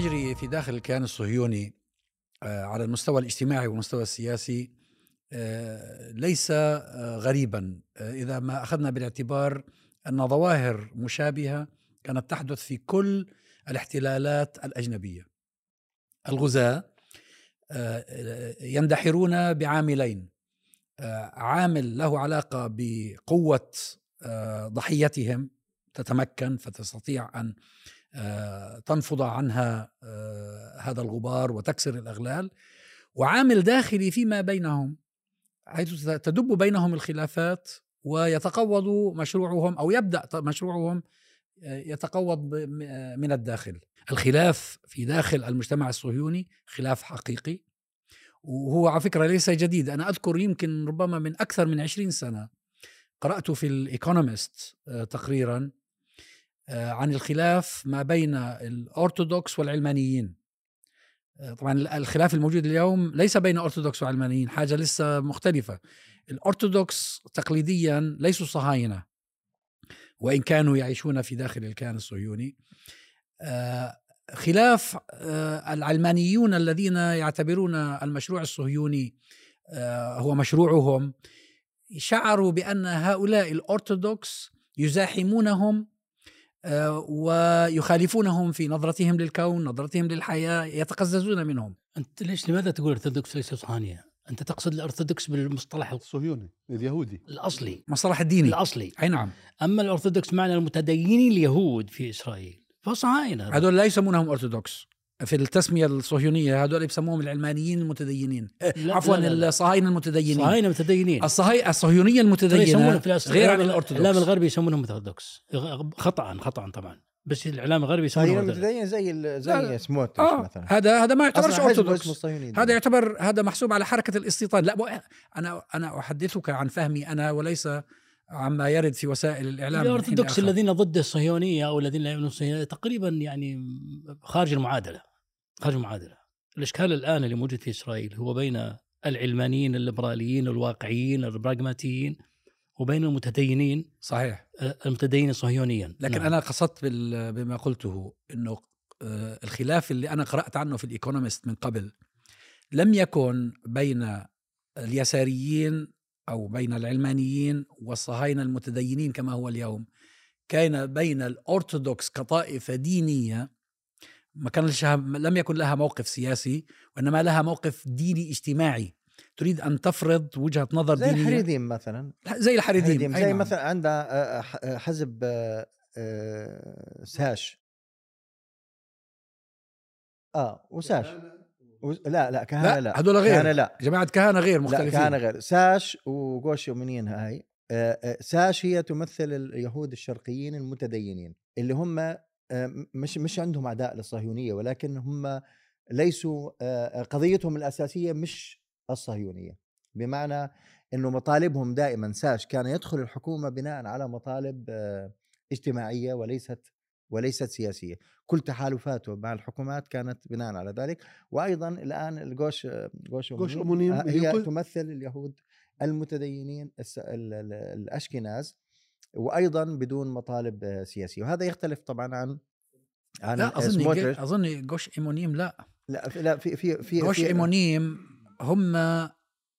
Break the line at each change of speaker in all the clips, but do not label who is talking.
يجري في داخل الكيان الصهيوني آه، على المستوى الاجتماعي والمستوى السياسي آه، ليس آه، غريبا إذا ما أخذنا بالاعتبار أن ظواهر مشابهة كانت تحدث في كل الاحتلالات الأجنبية. الغزاة يندحرون بعاملين عامل له علاقة بقوة ضحيتهم تتمكن فتستطيع أن تنفض عنها آه، هذا الغبار وتكسر الأغلال وعامل داخلي فيما بينهم حيث تدب بينهم الخلافات ويتقوض مشروعهم أو يبدأ مشروعهم آه، يتقوض من الداخل. الخلاف في داخل المجتمع الصهيوني خلاف حقيقي وهو على فكرة ليس جديد. أنا أذكر يمكن ربما من أكثر من عشرين سنة قرأت في الإيكونومست تقريرا آه، عن الخلاف ما بين الأرثوذكس والعلمانيين. آه، طبعا الخلاف الموجود اليوم ليس بين أرثوذكس وعلمانيين حاجة لسه مختلفة. الأرثوذكس تقليديا ليسوا صهاينة وإن كانوا يعيشون في داخل الكيان الصهيوني. آه، خلاف العلمانيون الذين يعتبرون المشروع الصهيوني هو مشروعهم شعروا بأن هؤلاء الأرثوذكس يزاحمونهم آه، ويخالفونهم في نظرتهم للكون نظرتهم للحياة يتقززون منهم.
أنت ليش لماذا تقول أرثوذكس ليس صهاينة أنت تقصد الأرثوذكس بالمصطلح
الصهيوني اليهودي.
الأصلي.
مصطلح الديني.
الأصلي.
أي نعم.
أما الأرثوذكس معنى المتدينين اليهود في إسرائيل فصهاينة.
هذول لا يسمونهم أرثوذكس. في التسمية الصهيونية هذول بيسموهم العلمانيين المتدينين. عفوا الصهاينة المتدينين.
الصهاينة المتدينين.
الصهي... الصهيونية المتدينة غير عن الأرثوذكس.
الإعلام الغربي يسمونهم ارثوذكس خطا خطا طبعا. بس الإعلام الغربي يسمونهم
المتدين زي زي سموتريش
آه. مثلا. هذا هذا ما يعتبرش أرثوذكس. هذا يعتبر هذا محسوب على حركة الاستيطان. لا أنا أنا أحدثك عن فهمي أنا وليس عما يرد في وسائل الإعلام
الأرثوذكس الذين ضد الصهيونية أو الذين لا يؤمنون الصهيونيه تقريبا يعني خارج المعادلة. خارج المعادله الإشكال الآن اللي موجود في إسرائيل هو بين العلمانيين الليبراليين الواقعيين البراغماتيين وبين المتدينين.
صحيح.
المتدينين صهيونيا
لكن نعم. أنا قصدت بما قلته إنه آه، الخلاف اللي أنا قرأت عنه في الإيكونومست من قبل لم يكن بين اليساريين أو بين العلمانيين والصهاينة المتدينين كما هو اليوم. كان بين الأرثوذكس كطائفة دينية ما كان لم يكن لها موقف سياسي وإنما لها موقف ديني اجتماعي. تريد أن تفرض وجهة نظر
زي دينية؟ زي الحريديم مثلا
زي الحريديم
زي نعم. مثلا عندها حزب ساش آه وساش لا لا كهنه لا,
لا. هذول غير. كهنه لا. جماعة كهنه غير مختلفين. لا
كهنه غير. ساش وغوش يومينيين هاي؟ ساش هي تمثل اليهود الشرقيين المتدينين اللي هم مش مش عندهم اعداء للصهيونية ولكن هم ليسوا قضيتهم الأساسية مش الصهيونية. بمعنى إنه مطالبهم دائما ساش كان يدخل الحكومة بناء على مطالب اجتماعية وليست وليست سياسية. كل تحالفاته مع الحكومات كانت بناء على ذلك. وأيضا الآن الجوش
جوش, جوش أمونيم
هي تمثل اليهود المتدينين الأشكناز. وأيضا بدون مطالب سياسية. وهذا يختلف طبعا عن
عن لا أظن أظن جوش إيمونيم لا.
لا في لا في في في
جوش إيمونيم هم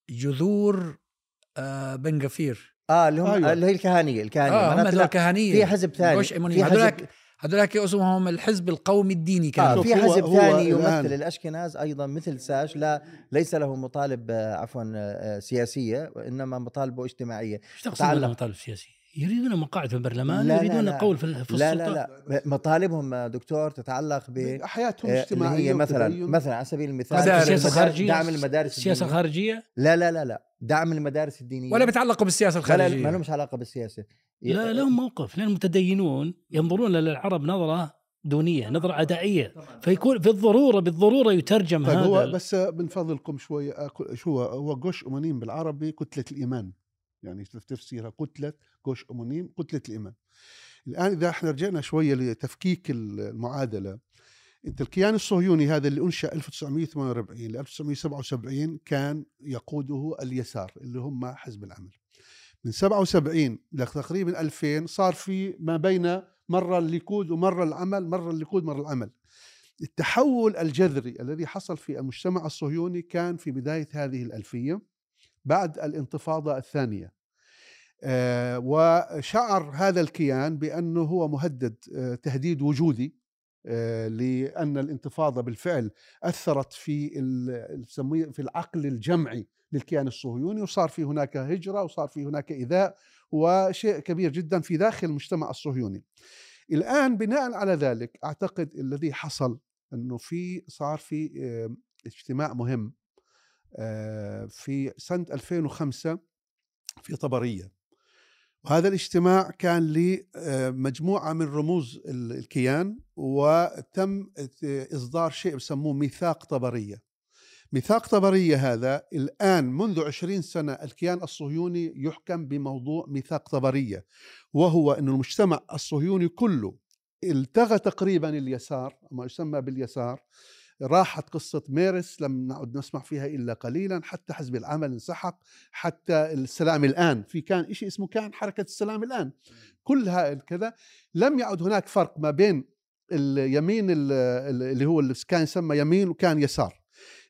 جذور آه بن غفير
آه اللي هم أيوة. اللي هي الكهانية الكهانية.
آه هم الكهانية.
في حزب ثاني. جوش
إيمونيم. هذولاك هذولاك اسمهم الحزب القومي الديني كان.
آه في حزب ثاني يمثل الأشكناز أيضا مثل شاس. لا ليس له مطالب آه، عفوا آه، سياسية وإنما مطالبه اجتماعية.
إيش تقصد مطالب سياسيه؟ يريدون مقاعد في البرلمان لا يريدون لا قول في, في
لا لا لا. مطالبهم دكتور تتعلق ب
حياتهم الاجتماعية
هي مثلا مثلا على سبيل المثال
سياسة خارجية.
دعم المدارس
السياسة الخارجيه
لا لا لا لا. دعم المدارس الدينية.
ولا بيتعلقوا بالسياسة الخارجية.
لا ما لهمش علاقة بالسياسة.
لا لهم موقف. لأن المتدينون ينظرون للعرب نظرة دونية نظرة عدائيه فيكون في الضروره بالضرورة يترجم
طيب
هذا.
هو بس من فضلكم شوي شو هو هو جوش امانيم بالعربي كتلة الإيمان. يعني تفسيرها كتلة جوش أمونيم كتلة الإيمان الآن إذا إحنا رجعنا شوية لتفكيك المعادلة أنت الكيان الصهيوني هذا اللي أنشأ 1948 ل 1977 كان يقوده اليسار اللي هم حزب العمل. من 77 لتقريبا 2000 صار في ما بين مره الليكود ومره العمل مره الليكود مره العمل. التحول الجذري الذي حصل في المجتمع الصهيوني كان في بداية هذه الألفية بعد الانتفاضة الثانية. وشعر هذا الكيان بأنه هو مهدد آه، تهديد وجودي آه، لأن الانتفاضة بالفعل أثرت في في العقل الجمعي للكيان الصهيوني وصار في هناك هجرة وصار في هناك إيذاء وشيء كبير جدا في داخل المجتمع الصهيوني. الآن بناء على ذلك أعتقد الذي حصل أنه في صار في اجتماع مهم في سنة 2005 في طبرية. وهذا الاجتماع كان لمجموعة من رموز الكيان وتم إصدار شيء بسموه ميثاق طبرية. ميثاق طبرية هذا الآن منذ عشرين سنة الكيان الصهيوني يحكم بموضوع ميثاق طبرية وهو أن المجتمع الصهيوني كله التغى تقريبا اليسار ما يسمى باليسار راحت قصة ميرس لم نعد نسمع فيها إلا قليلا حتى حزب العمل انسحق حتى السلام الآن. في كان شيء اسمه كان حركة السلام الآن. كلها كذا. لم يعد هناك فرق ما بين اليمين اللي هو اللي كان يسمى يمين وكان يسار.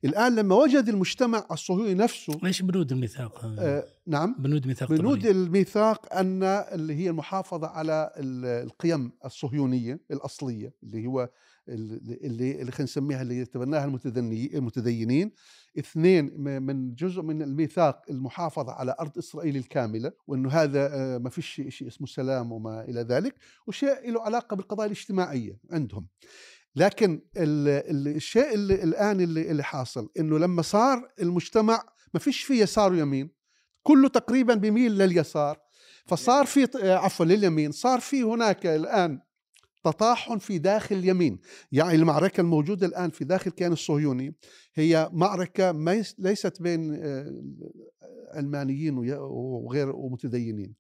الآن لما وجد المجتمع الصهيوني نفسه
إيش بنود الميثاق؟
آه نعم.
بنود ميثاق
بنود الميثاق أن اللي هي المحافظة على القيم الصهيونية الأصلية اللي هو اللي اللي خلينا نسميها اللي يتبناها المتدينين. اثنين من جزء من الميثاق المحافظة على أرض إسرائيل الكاملة وأنه هذا آه، ما فيش شيء اسمه سلام وما إلى ذلك وشيء له علاقة بالقضايا الاجتماعية عندهم. لكن الشيء اللي الآن اللي, اللي حاصل أنه لما صار المجتمع ما فيش فيه يسار ويمين كله تقريبا بيميل لليسار فصار في عفوا لليمين صار في هناك الآن تطاحن في داخل اليمين. يعني المعركة الموجودة الآن في داخل الكيان الصهيوني هي معركة ليست بين آه، علمانيين وغير ومتدينين.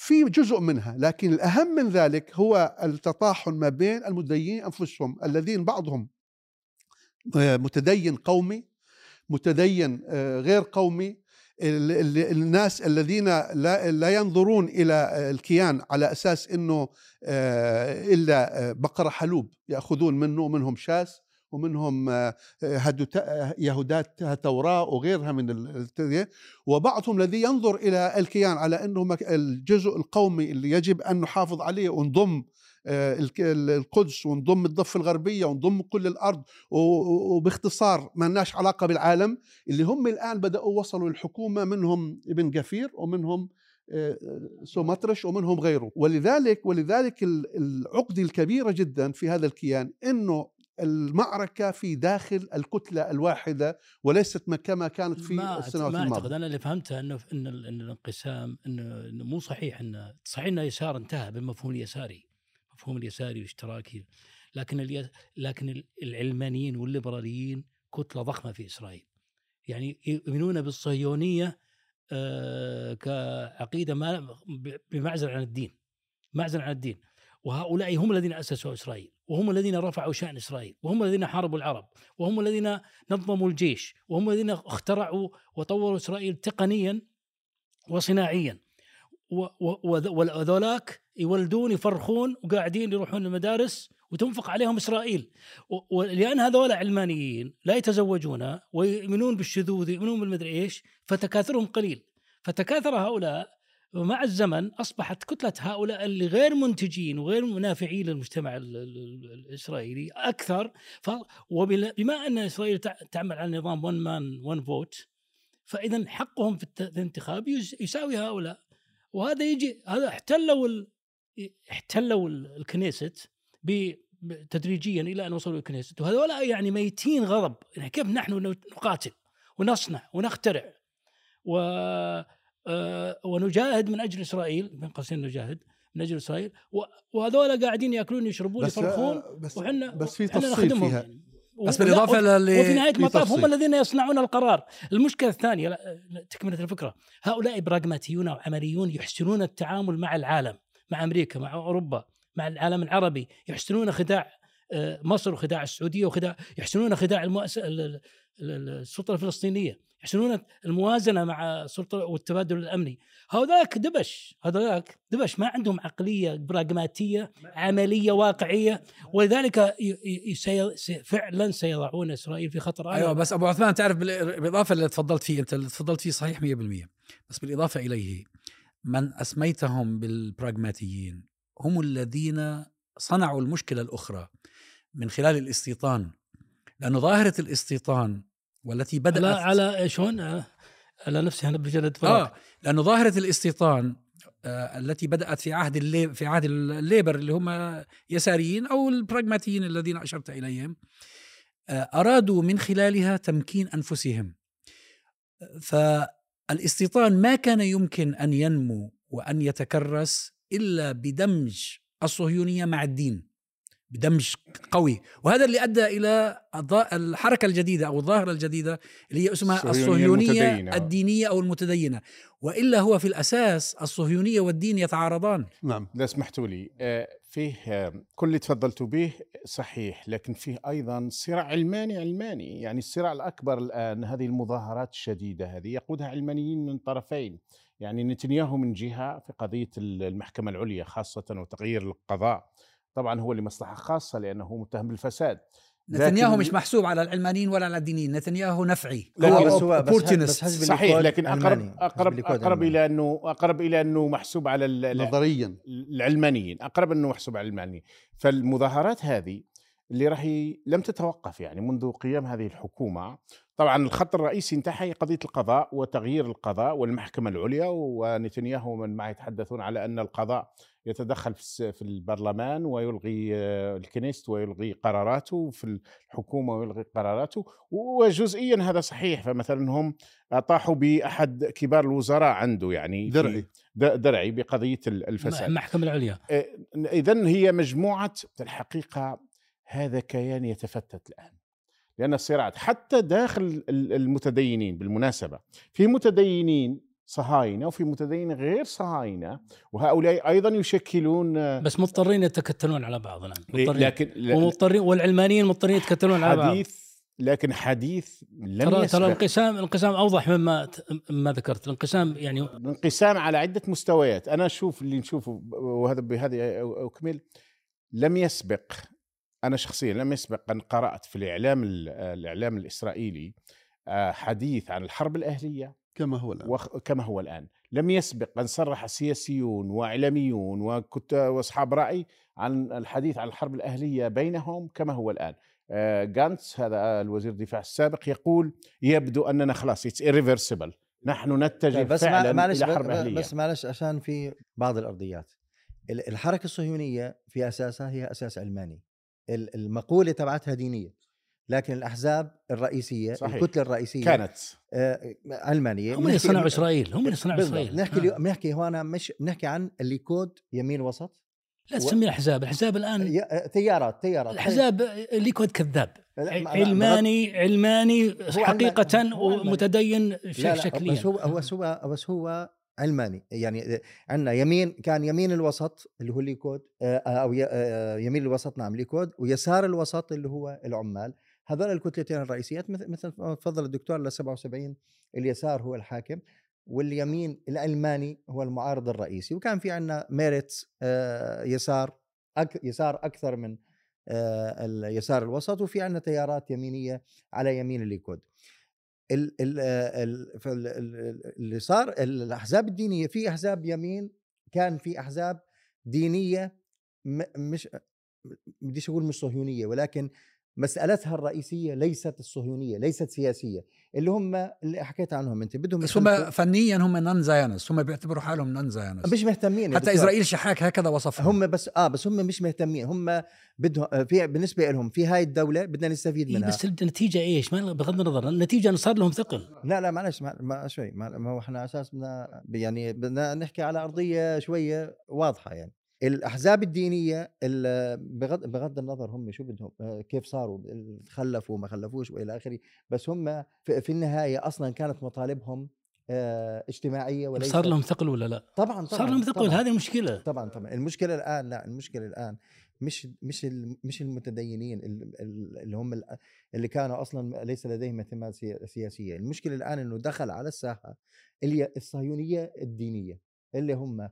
في جزء منها لكن الأهم من ذلك هو التطاحن ما بين المتدينين أنفسهم الذين بعضهم آه، متدين قومي متدين آه، غير قومي الناس الذين لا, لا ينظرون إلى الكيان على أساس إنه آه، إلا بقرة حلوب يأخذون منه ومنهم شاس. ومنهم آه، يهودات توراة وغيرها من وبعضهم الذي ينظر إلى الكيان على أنه الجزء القومي اللي يجب أن نحافظ عليه ونضم آه، القدس ونضم الضفة الغربية ونضم كل الأرض وباختصار ما لناش علاقة بالعالم اللي هم الآن بدأوا وصلوا الحكومة منهم ابن قفير ومنهم آه، سومطرش ومنهم غيره. ولذلك ولذلك العقده الكبيرة جدا في هذا الكيان إنه المعركة في داخل الكتلة الواحدة وليست كما كانت في
ما
السنوات
ما أعتقد. أنا اللي فهمته أنه إن الانقسام إنه مو صحيح إنه صحيح إنه يسار انتهى بالمفهوم اليساري. المفهوم اليساري والاشتراكي لكن الي... لكن العلمانيين والليبراليين كتلة ضخمة في إسرائيل. يعني يؤمنون بالصهيونية آه كعقيدة ما بمعزل عن الدين. معزل عن الدين. وهؤلاء هم الذين أسسوا إسرائيل وهم الذين رفعوا شأن إسرائيل وهم الذين حاربوا العرب وهم الذين نظموا الجيش وهم الذين اخترعوا وطوروا إسرائيل تقنيا وصناعيا. وذولاك يولدون يفرخون وقاعدين يروحون المدارس وتنفق عليهم إسرائيل. ولان هذول علمانيين لا يتزوجون ويؤمنون بالشذوذ ويؤمنون بالمدري إيش فتكاثرهم قليل. فتكاثر هؤلاء ومع الزمن أصبحت كتلة هؤلاء اللي غير منتجين وغير منافعين للمجتمع الإسرائيلي أكثر. وبما أن إسرائيل تعمل على نظام ون مان ون فوت فاذا حقهم في الانتخاب يساوي هؤلاء. وهذا يجي هذا احتلوا ال... احتلوا الكنيست تدريجيا إلى أن وصلوا الكنيست. وهذول يعني ميتين غضب. يعني كيف نحن نقاتل ونصنع ونخترع؟ و ونجاهد من أجل إسرائيل بين قوسين نجاهد من أجل إسرائيل وهذول قاعدين يأكلون يشربون يفرخون
آه، بس وحنا بس في تفصيل فيها. يعني.
بس بالإضافة
لل وفي نهاية المطاف هم الذين يصنعون القرار. المشكلة الثانية تكملة الفكرة. هؤلاء براغماتيون وعمليون يحسنون التعامل مع العالم مع أمريكا مع أوروبا مع العالم العربي. يحسنون خداع آه، مصر وخداع السعودية وخداع يحسنون خداع المؤسسة السلطة الفلسطينية. يحسنون الموازنة مع السلطة والتبادل الأمني. هذاك دبش هذاك دبش ما عندهم عقلية براغماتية عملية واقعية. ولذلك فعلا سيضعون إسرائيل في خطر أيوه
بس أبو عثمان تعرف بال- بالإضافة اللي تفضلت فيه أنت اللي تفضلت فيه صحيح 100% بس بالإضافة إليه من أسميتهم بالبراغماتيين هم الذين صنعوا المشكلة الأخرى من خلال الاستيطان. لأنه ظاهرة الاستيطان والتي بدأت
على على شلون؟ آه، على نفسي أنا بجلد
آه لأنه ظاهرة الاستيطان آه التي بدأت في عهد اللي في عهد الليبر اللي هم يساريين أو البراغماتيين الذين أشرت إليهم آه أرادوا من خلالها تمكين أنفسهم. فالاستيطان ما كان يمكن أن ينمو وأن يتكرس إلا بدمج الصهيونية مع الدين. بدمج قوي. وهذا اللي أدى إلى الحركة الجديدة أو الظاهرة الجديدة اللي هي اسمها
الصهيونية
الصهيونية
المتدينة.
الدينية أو المتدينة. وإلا هو في الأساس الصهيونية والدين يتعارضان.
نعم
لا سمحتوا لي آه، فيه آه، كل اللي تفضلتوا به صحيح لكن فيه أيضا صراع علماني علماني. يعني الصراع الأكبر الآن هذه المظاهرات الشديدة هذه يقودها علمانيين من طرفين. يعني نتنياهو من جهة في قضية المحكمة العليا خاصة وتغيير القضاء. طبعا هو لمصلحه خاصة لأنه متهم بالفساد.
نتنياهو مش محسوب على العلمانيين ولا على الدينيين. نتنياهو نفعي.
لكن-
هو
بس هو- بس-. بس حزب
صحيح لكن اقرب اقرب
أقرب.
إلى انه أقرب إلى أنه محسوب على
نظريا.
العلمانيين. أقرب أنه محسوب على العلمانيين. فالمظاهرات هذه اللي راح. لم تتوقف يعني منذ قيام هذه الحكومة. طبعا الخط الرئيسي انتهى هي قضية القضاء وتغيير القضاء والمحكمة العليا ونتنياهو من معه يتحدثون على أن القضاء يتدخل في البرلمان ويلغي آه، الكنيست ويلغي قراراته في الحكومة ويلغي قراراته وجزئيا هذا صحيح. فمثلا هم طاحوا بأحد كبار الوزراء عنده يعني
درعي.
درعي بقضية ال- الفساد.
المحكمة العليا.
اذا هي مجموعة في الحقيقة هذا كيان يتفتت الآن. لأن الصراعات حتى داخل ال- المتدينين بالمناسبة في متدينين صهاينة وفي متدينين غير صهاينة وهؤلاء أيضا يشكلون
بس مضطرين يتكتلون على بعض نعم مضطرين.
لكن
ومضطرين والعلمانيين مضطرين يتكتلون على بعض
حديث لكن حديث لم
ترى ترى الانقسام الانقسام أوضح مما ما ذكرت. الانقسام يعني
انقسام على عدة مستويات. أنا أشوف اللي نشوفه وهذا بهذه أكمل. لم يسبق. أنا شخصيا لم يسبق أن قرأت في الإعلام ال- الإعلام الإسرائيلي آه، حديث عن الحرب الأهلية
كما هو الآن.
وخ- كما هو الآن. لم يسبق أن صرح سياسيون وإعلاميون وكت- وأصحاب رأي عن الحديث عن الحرب الأهلية بينهم كما هو الآن. آه، جانتس هذا الوزير الدفاع السابق يقول يبدو أننا خلاص it's irreversible. نحن نتجه
بس
فعلا
مع- معلش
إلى حرب
ب-
أهلية.
بس معلش عشان في بعض الأرضيات. ال- الحركة الصهيونية في أساسها هي أساس علماني. ال- المقولة تبعتها دينية. لكن الأحزاب الرئيسية
صحيح.
الكتلة الرئيسية
كانت.
آه، علمانيه
هم اللي صنعوا إسرائيل هم اللي صنعوا. إسرائيل.
نحكي
آه.
اليوم بنحكي هون مش بنحكي عن الليكود يمين وسط؟
لا تسميها احزاب الأحزاب.
الآن آه، تيارات تيارات.
الأحزاب الليكود كذاب. علماني علماني
حقيقة.
ومتدين شكليا.
بس هو هو بس هو بس هو علماني يعني عندنا يمين كان يمين الوسط اللي هو الليكود آه، أو ي- آه، يمين الوسط نعم ليكود ويسار الوسط اللي هو العمال. هذول الكتلتين الرئيسيات مثل ما تفضل الدكتور ل 77 اليسار هو الحاكم واليمين العلماني هو المعارض الرئيسي وكان في عندنا ميرتس آه، يسار يسار أكثر من آه، اليسار الوسط وفي عندنا تيارات يمينية على يمين الليكود. ال- اللي صار الأحزاب الدينية في أحزاب يمين كان في أحزاب دينية مش بديش أقول مش صهيونية ولكن مسألتها الرئيسية ليست الصهيونية ليست سياسية اللي هم اللي حكيت عنهم أنت بدهم
بس هم فنيا هم non-Zionist هم بيعتبروا حالهم non-Zionist
مش مهتمين
حتى. إسرائيل شحاك هكذا وصفهم.
هم بس آه بس هم مش مهتمين هم بدهم آه، في بالنسبة لهم في هاي الدولة بدنا نستفيد
إيه
منها.
بس النتيجة إيش؟ ما بغض النظر النتيجة إنه صار لهم ثقل.
لا لا معلش ما, ما شوي ما, ما هو إحنا على أساس بدنا يعني بدنا نحكي على أرضية شوية واضحة يعني. الأحزاب الدينية ال- بغض بغض النظر هم شو بدهم آه، كيف صاروا خلفوا ما خلفوش وإلى آخره بس هم في, في النهاية أصلا كانت مطالبهم آه، اجتماعية وليس
صار لهم ثقل ولا لا؟
طبعا طبعا
صار لهم ثقل. هذه المشكلة
طبعا طبعا المشكلة الآن لا المشكلة الآن مش مش مش المتدينين ال- ال- اللي هم ال- اللي كانوا أصلا ليس لديهم اهتمامات سيا- سياسية المشكلة الآن إنه دخل على الساحة الصهيونية الدينية اللي هم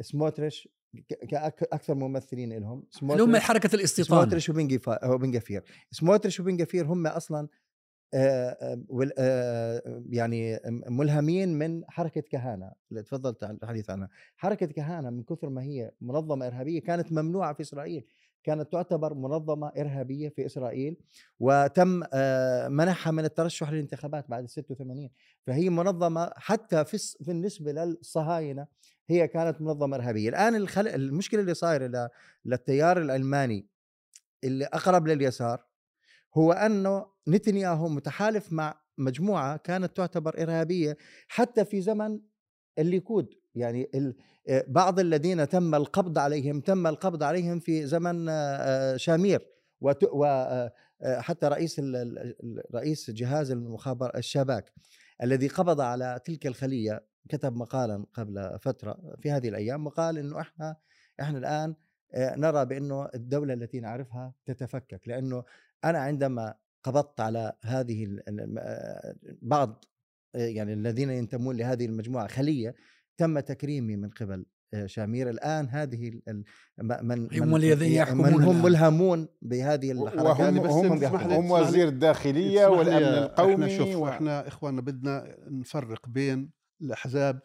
سموتريش ك- كأك- أكثر ممثلين لهم
اللي هم حركة الاستيطان
سموتريش وبن غفير سموتريش وبن غفير هم أصلا يعني ملهمين من حركة كهانة. اللي تفضلت الحديث عنها. حركة كهانة من كثر ما هي منظمة إرهابية كانت ممنوعة في إسرائيل. كانت تعتبر منظمة إرهابية في إسرائيل وتم منحها من الترشح للانتخابات بعد 86 فهي منظمة حتى في بالنسبة للصهاينة هي كانت منظمة إرهابية الآن الخل... المشكلة اللي صايرة. للتيار العلماني اللي أقرب لليسار هو أنه نتنياهو متحالف مع مجموعة كانت تعتبر إرهابية حتى في زمن الليكود يعني ال- آه، بعض الذين تم القبض عليهم تم القبض عليهم في زمن آه، آه، شامير وحتى رئيس ال- ال- ال- رئيس جهاز المخابر الشباك الذي قبض على تلك الخلية كتب مقالا قبل فترة في هذه الأيام وقال إنه إحنا إحنا الآن آه، نرى بإنه الدولة التي نعرفها تتفكك لأنه أنا عندما قبضت على هذه ال- ال- آه، بعض آه، يعني الذين ينتمون لهذه المجموعة خلية تم تكريمي من قبل شامير الآن هذه ال- ال- م- من
هم الذين يحكمون
من هم. ملهمون بهذه الحركات
وهم
بس
هم, هم وزير الداخلية
والأمن
القومي
إحنا شوف
و...
إحنا إخواننا بدنا نفرق بين الأحزاب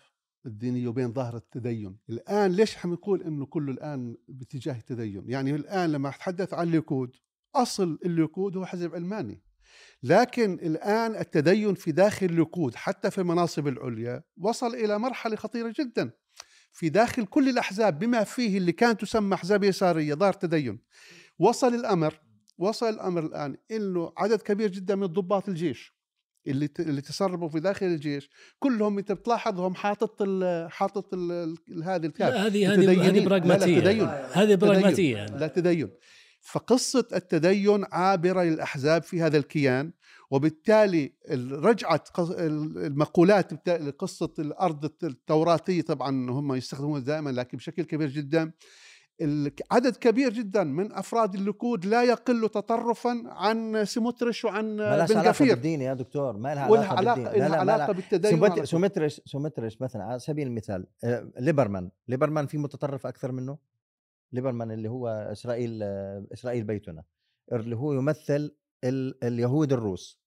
الدينية وبين ظاهره التدين، الآن ليش عم نقول إنه كله الآن باتجاه التدين؟ يعني الآن لما أتحدث عن الليكود أصل الليكود هو حزب علماني لكن الآن التدين في داخل الليكود حتى في المناصب العليا وصل إلى مرحلة خطيرة جدا. في داخل كل الأحزاب بما فيه اللي كانت تسمى أحزاب يسارية ظاهر تدين. وصل الأمر وصل الأمر الآن إنه عدد كبير جدا من ضباط الجيش. اللي اللي تسربوا في داخل الجيش. كلهم أنت بتلاحظهم حاطط ال حاطط ال- ال- هذه الكاب
هذه هذه
لا، لا،
براغماتيه
تدين.
هذه براغماتية. يعني.
لا تدين. فقصة التدين عابرة للأحزاب في هذا الكيان وبالتالي ال- رجعت المقولات بتا- لقصة الأرض الت- التوراتية طبعا هم يستخدمونها دائما لكن بشكل كبير جدا. عدد كبير جدا من أفراد الليكود لا يقل تطرفا عن سموتريش وعن
ما
بن
علاقة
غفير
بالدين يا دكتور. ما لها علاقة
علاقة
بالدين.
علاقة بالتدين
سموت-
على طول.
سموتريش سموتريش مثلا على سبيل المثال آه، ليبرمان. ليبرمان في متطرف أكثر منه؟ ليبرمان اللي هو إسرائيل آه، إسرائيل بيتنا. اللي هو يمثل ال- اليهود الروس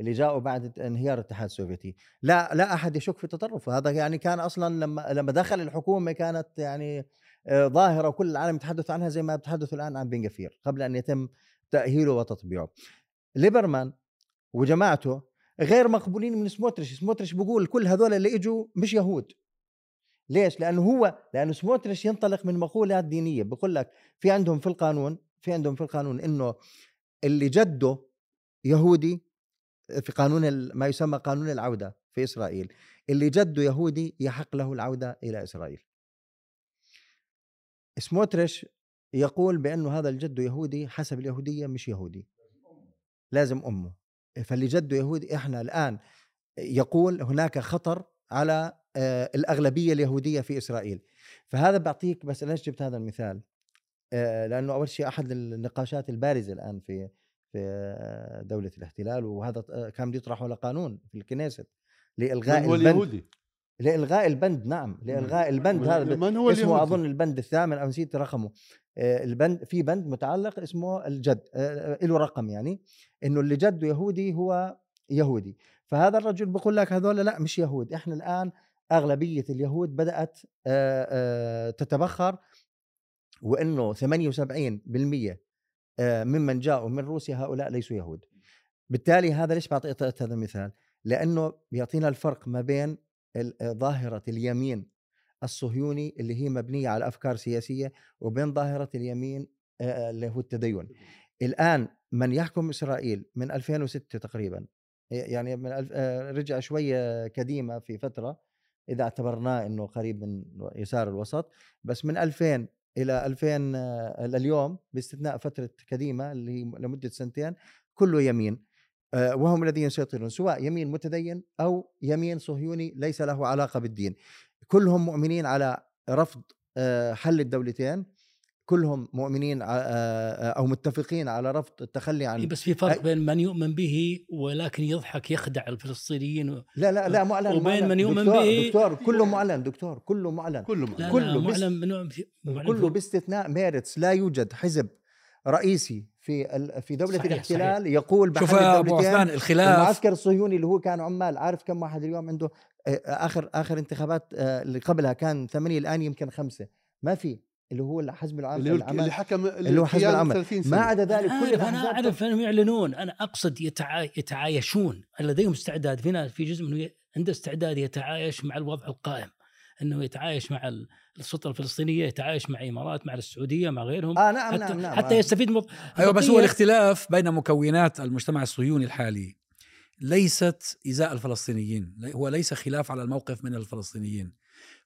اللي جاءوا بعد انهيار الاتحاد السوفيتي. لا لا أحد يشك في تطرفه. هذا يعني كان أصلا لما لما دخل الحكومة كانت يعني ظاهرة وكل العالم يتحدث عنها زي ما بتحدثوا الآن عن بن غفير قبل أن يتم تأهيله وتطبيعه. ليبرمان وجماعته غير مقبولين من سموتريش سموتريش بيقول كل هذول اللي إجوا مش يهود. ليش؟ لأنه هو لأنه سموتريش ينطلق من مقولات دينية. بقول لك في عندهم في القانون في عندهم في القانون إنه اللي جده يهودي في قانون ما يسمى قانون العودة في إسرائيل. اللي جده يهودي يحق له العودة إلى إسرائيل. سموتريش يقول بأنه هذا الجد يهودي حسب اليهودية مش يهودي. لازم أمه. فاللي جده يهودي إحنا الآن يقول هناك خطر على آه، الأغلبية اليهودية في إسرائيل. فهذا بعطيك بس ليش جبت هذا المثال؟ آه، لأنه أول شيء أحد النقاشات البارزة الآن في في آه، دولة الاحتلال وهذا كان بده يطرحه لقانون في الكنيست
لإلغاء
البند.
اليهودي؟
لإلغاء البند نعم لإلغاء البند هذا
من هو
اسمه
اليهودي؟
أظن البند الثامن أو نسيت رقمه. آه، البند في بند متعلق اسمه الجد آه، آه، له رقم يعني إنه اللي جده يهودي هو يهودي. فهذا الرجل بقول لك هذول لا مش يهود. إحنا الآن أغلبية اليهود بدأت تتبخر وإنه 78% آه، ممن جاءوا من روسيا هؤلاء ليسوا يهود. بالتالي هذا ليش بعطي أعطيت هذا المثال؟ لأنه بيعطينا الفرق ما بين ظاهرة اليمين الصهيوني اللي هي مبنية على أفكار سياسية وبين ظاهرة اليمين آه، اللي هو التدين. الآن من يحكم إسرائيل من 2006 تقريبا يعني من آه، رجع شوية كديمة في فترة إذا اعتبرناه إنه قريب من يسار الوسط بس من 2000 إلى 2000 آه، لليوم باستثناء فترة كديمة اللي هي لمدة سنتين كله يمين. آه، وهم الذين يسيطرون سواء يمين متدين أو يمين صهيوني ليس له علاقة بالدين كلهم مؤمنين على رفض آه، حل الدولتين كلهم مؤمنين ع- آه، آه، أو متفقين على رفض التخلي عن
بس في فرق بين من يؤمن به ولكن يضحك يخدع الفلسطينيين و-
لا لا لا معلن
وبين
معلن.
من يؤمن
دكتور
به-
دكتور كله معلن دكتور كله معلن
كله
لا
معلن.
كله
لا
بس-
معلن معلن
كله باستثناء ميرتس لا يوجد حزب رئيسي في ال- في دولة
صحيح،
الاحتلال يقول بحل
شوف
أبو
عثمان الخلاف.
المعسكر الصهيوني اللي هو كان عمال عارف كم واحد اليوم عنده آه، آخر آخر انتخابات آه، اللي قبلها كان ثمانية الآن يمكن خمسة. ما في. اللي هو الحزب العام
اللي
العمل
اللي حكم
اللي هو حزب العمل.
30
ما عدا ذلك كل الأحزاب
أعرف أنهم يعلنون. أنا أقصد يتعا... يتعايشون. لديهم استعداد. في ناس في جزء منه عنده استعداد يتعايش مع الوضع القائم. أنه يتعايش مع ال- السلطة الفلسطينية يتعايش مع إمارات مع السعودية مع غيرهم.
آه نعم
حتى,
نعم نعم
حتى
آه.
يستفيد من
أيوه بس هو الاختلاف بين مكونات المجتمع الصهيوني الحالي ليست إزاء الفلسطينيين هو ليس خلاف على الموقف من الفلسطينيين.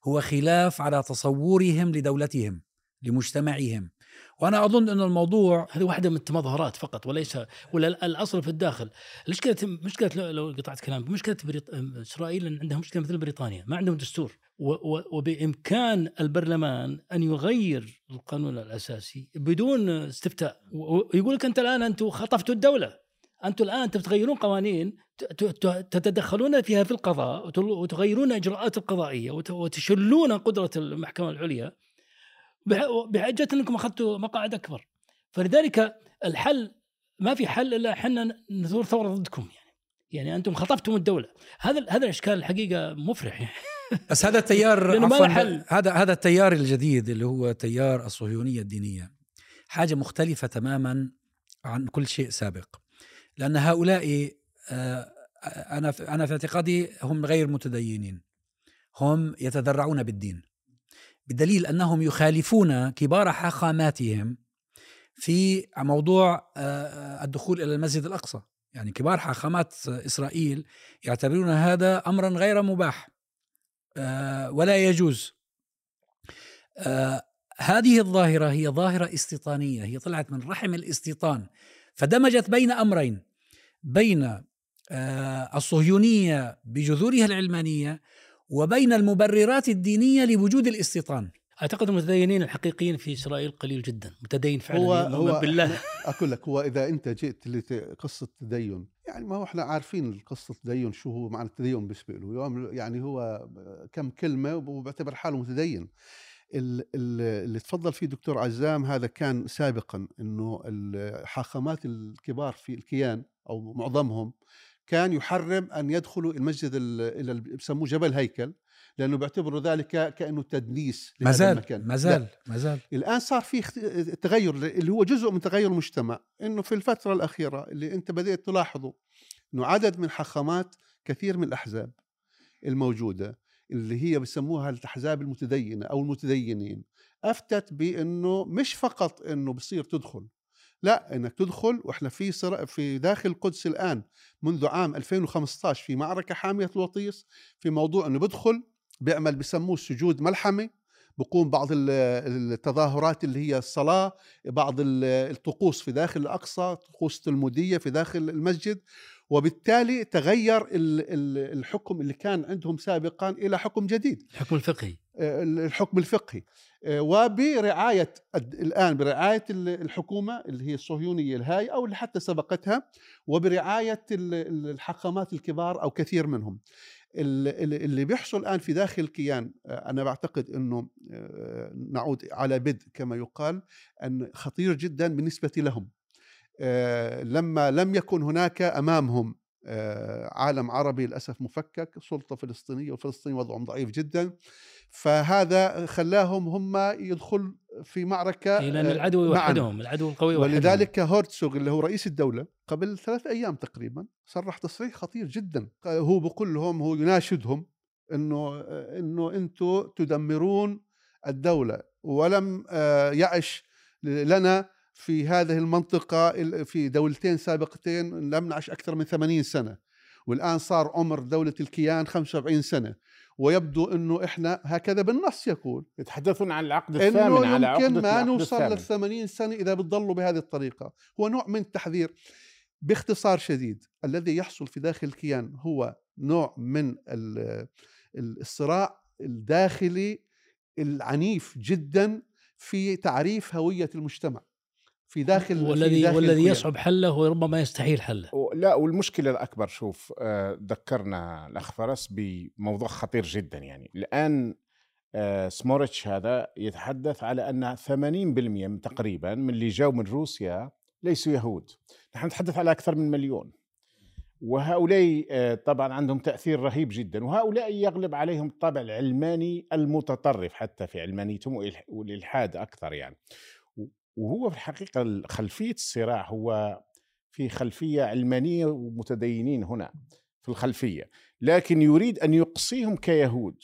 هو خلاف على تصورهم لدولتهم لمجتمعهم. وأنا أظن ان الموضوع
هذه واحدة من التمظهرات فقط وليس ولا ال- الأصل في الداخل. المشكلة مشكلة لو- لو قطعت كلامك مشكلة بريط... إسرائيل أن عندها مشكلة مثل بريطانيا ما عندهم دستور. و... و... وبإمكان البرلمان أن يغير القانون الأساسي بدون استفتاء. ويقول لك أنت الآن أنتم خطفتوا الدولة. أنتم الآن تتغيرون قوانين تتدخلون فيها في القضاء وتغيرون إجراءات القضائية وت- وتشلون قدرة المحكمة العليا. بح- بحجة أنكم أخذتوا مقاعد أكبر. فلذلك الحل ما في حل إلا إحنا نثور ثورة ضدكم يعني. يعني أنتم خطفتم الدولة. هذا هذا الإشكال الحقيقة مفرح يعني.
بس هذا التيار عفواً،. هذا هذا التيار الجديد اللي هو تيار الصهيونية الدينية. حاجة مختلفة تماما عن كل شيء سابق. لأن هؤلاء آه، أنا في- أنا في اعتقادي هم غير متدينين. هم يتذرعون بالدين. بدليل أنهم يخالفون كبار حاخاماتهم في موضوع آه، الدخول إلى المسجد الأقصى. يعني كبار حاخامات إسرائيل يعتبرون هذا امرا غير مباح. آه، ولا يجوز. آه، هذه الظاهرة هي ظاهرة استيطانية هي طلعت من رحم الاستيطان فدمجت بين أمرين بين آه، الصهيونية بجذورها العلمانية وبين المبررات الدينية لوجود الاستيطان.
أعتقد المتدينين الحقيقيين في إسرائيل قليل جدا متدين فعلا
هو هو
بالله.
أقول لك هو إذا أنت جئت لقصة تدين يعني ما هو إحنا عارفين قصه التدين شو هو معنى التدين بالنسبة له. يعني هو كم كلمة وبيعتبر حاله متدين. ال- ال- اللي تفضل فيه دكتور عزام هذا كان سابقا إنه الحاخامات الكبار في الكيان أو معظمهم كان يحرم أن يدخلوا المسجد ال- إلى ال- بسموه جبل هيكل. لأنه بيعتبروا ذلك كأنه تدنيس
ما زال. ما زال ما زال
الآن صار في تغير اللي هو جزء من تغير المجتمع إنه في الفترة الأخيرة اللي أنت بدات تلاحظه إنه عدد من حاخامات كثير من الأحزاب الموجودة اللي هي بسموها الأحزاب المتدينة أو المتدينين أفتت بإنه مش فقط إنه بصير تدخل لا إنك تدخل وإحنا في صراع في داخل القدس الآن منذ عام 2015 في معركة حامية الوطيس في موضوع إنه بدخل بيعمل بسموه سجود ملحمة بقوم بعض ال- التظاهرات اللي هي الصلاة بعض ال- الطقوس في داخل الأقصى طقوس تلمودية في داخل المسجد وبالتالي تغير ال- ال- الحكم اللي كان عندهم سابقا إلى حكم جديد.
الحكم الفقهي.
الحكم الفقهي. آه، وبرعاية الآن برعاية ال- الحكومة اللي هي الصهيونية الهاي أو اللي حتى سبقتها وبرعاية ال- ال- الحاخامات الكبار أو كثير منهم. ال- ال- اللي بيحصل الآن في داخل الكيان آه، أنا بعتقد أنه آه، نعود على بدء كما يقال أن خطير جدا بالنسبة لهم. آه، لما لم يكن هناك أمامهم آه، عالم عربي للأسف مفكك سلطة فلسطينية والفلسطينيين وضعهم ضعيف جدا فهذا خلاهم هم يدخل في معركة
إيه، لأن
آه،
العدو
معاً.
يوحدهم العدو القوي يوحدهم
ولذلك هورتسوغ اللي هو رئيس الدولة قبل ثلاث أيام تقريبا صرح تصريح خطير جدا. هو بقول لهم هو يناشدهم إنه إنه أنتم تدمرون الدولة ولم آه، يعش لنا في هذه المنطقة ال- في دولتين سابقتين لم نعش أكثر من 80 سنة. والآن صار عمر دولة الكيان 75 سنة. ويبدو أنه إحنا هكذا بالنص يقول
يتحدثون عن العقد الثامن
انه
على
يمكن
عقدة
ما
العقد
نوصل لل 80 سنة إذا بتضلوا بهذه الطريقة. هو نوع من التحذير. باختصار شديد الذي يحصل في داخل الكيان هو نوع من ال- ال- الصراع الداخلي العنيف جدا في تعريف هوية المجتمع. في داخل في
والذي
داخل
والذي. يصعب حله وربما يستحيل حله.
لا والمشكلة الأكبر شوف آه، ذكرنا الاخ فرس بموضوع خطير جدا يعني. الآن آه، سموريتش هذا يتحدث على أن 80% من تقريبا من اللي جاوا من روسيا ليسوا يهود. نحن نتحدث على أكثر من مليون. وهؤلاء آه، طبعا عندهم تأثير رهيب جدا. وهؤلاء يغلب عليهم الطابع العلماني المتطرف حتى في علمانيتهم والإلحاد أكثر يعني. وهو في الحقيقة خلفية الصراع هو في خلفية علمانية ومتدينين هنا في الخلفية لكن يريد أن يقصيهم كيهود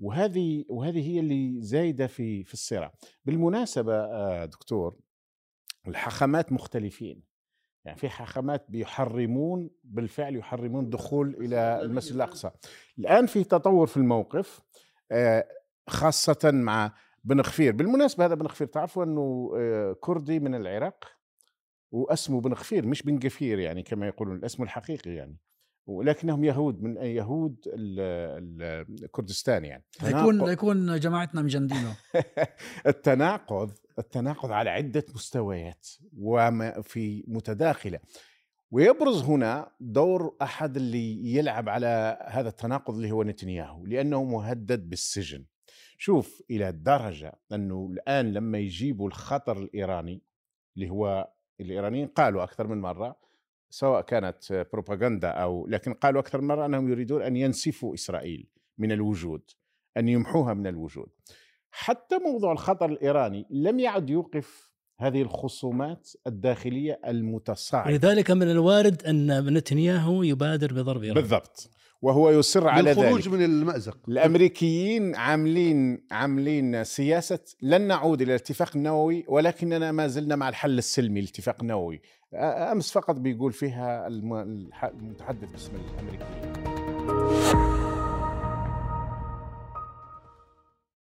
وهذه وهذه هي اللي زايدة في في الصراع. بالمناسبة آه، دكتور الحاخامات مختلفين يعني في حاخامات بيحرمون بالفعل يحرمون الدخول إلى المسجد الأقصى. الآن في تطور في الموقف آه، خاصة مع بن غفير بالمناسبة هذا بن غفير تعرفوا أنه آه، كردي من العراق وأسمه بن غفير مش بن غفير يعني كما يقولون الأسم الحقيقي يعني. ولكنهم يهود من يهود ال- ال- كردستان يعني.
ليكون
تناقض-
ليكون جماعتنا مجندينه
التناقض التناقض على عدة مستويات وفي متداخلة. ويبرز هنا دور أحد اللي يلعب على هذا التناقض اللي هو نتنياهو لأنه مهدد بالسجن. شوف إلى درجة أنه الآن لما يجيبوا الخطر الإيراني اللي هو الإيرانيين قالوا أكثر من مرة سواء كانت بروباغندا أو لكن قالوا أكثر من مرة أنهم يريدون أن ينسفوا إسرائيل من الوجود أن يمحوها من الوجود. حتى موضوع الخطر الإيراني لم يعد يوقف هذه الخصومات الداخلية المتصاعدة.
لذلك من الوارد أن نتنياهو يبادر بضرب إيران.
بالضبط. وهو يصر على ذلك.
من المأزق.
الأمريكيين عاملين عاملين سياسة لن نعود إلى الاتفاق النووي ولكننا ما زلنا مع الحل السلمي الاتفاق النووي أمس فقط بيقول فيها المتحدث باسم الأمريكيين.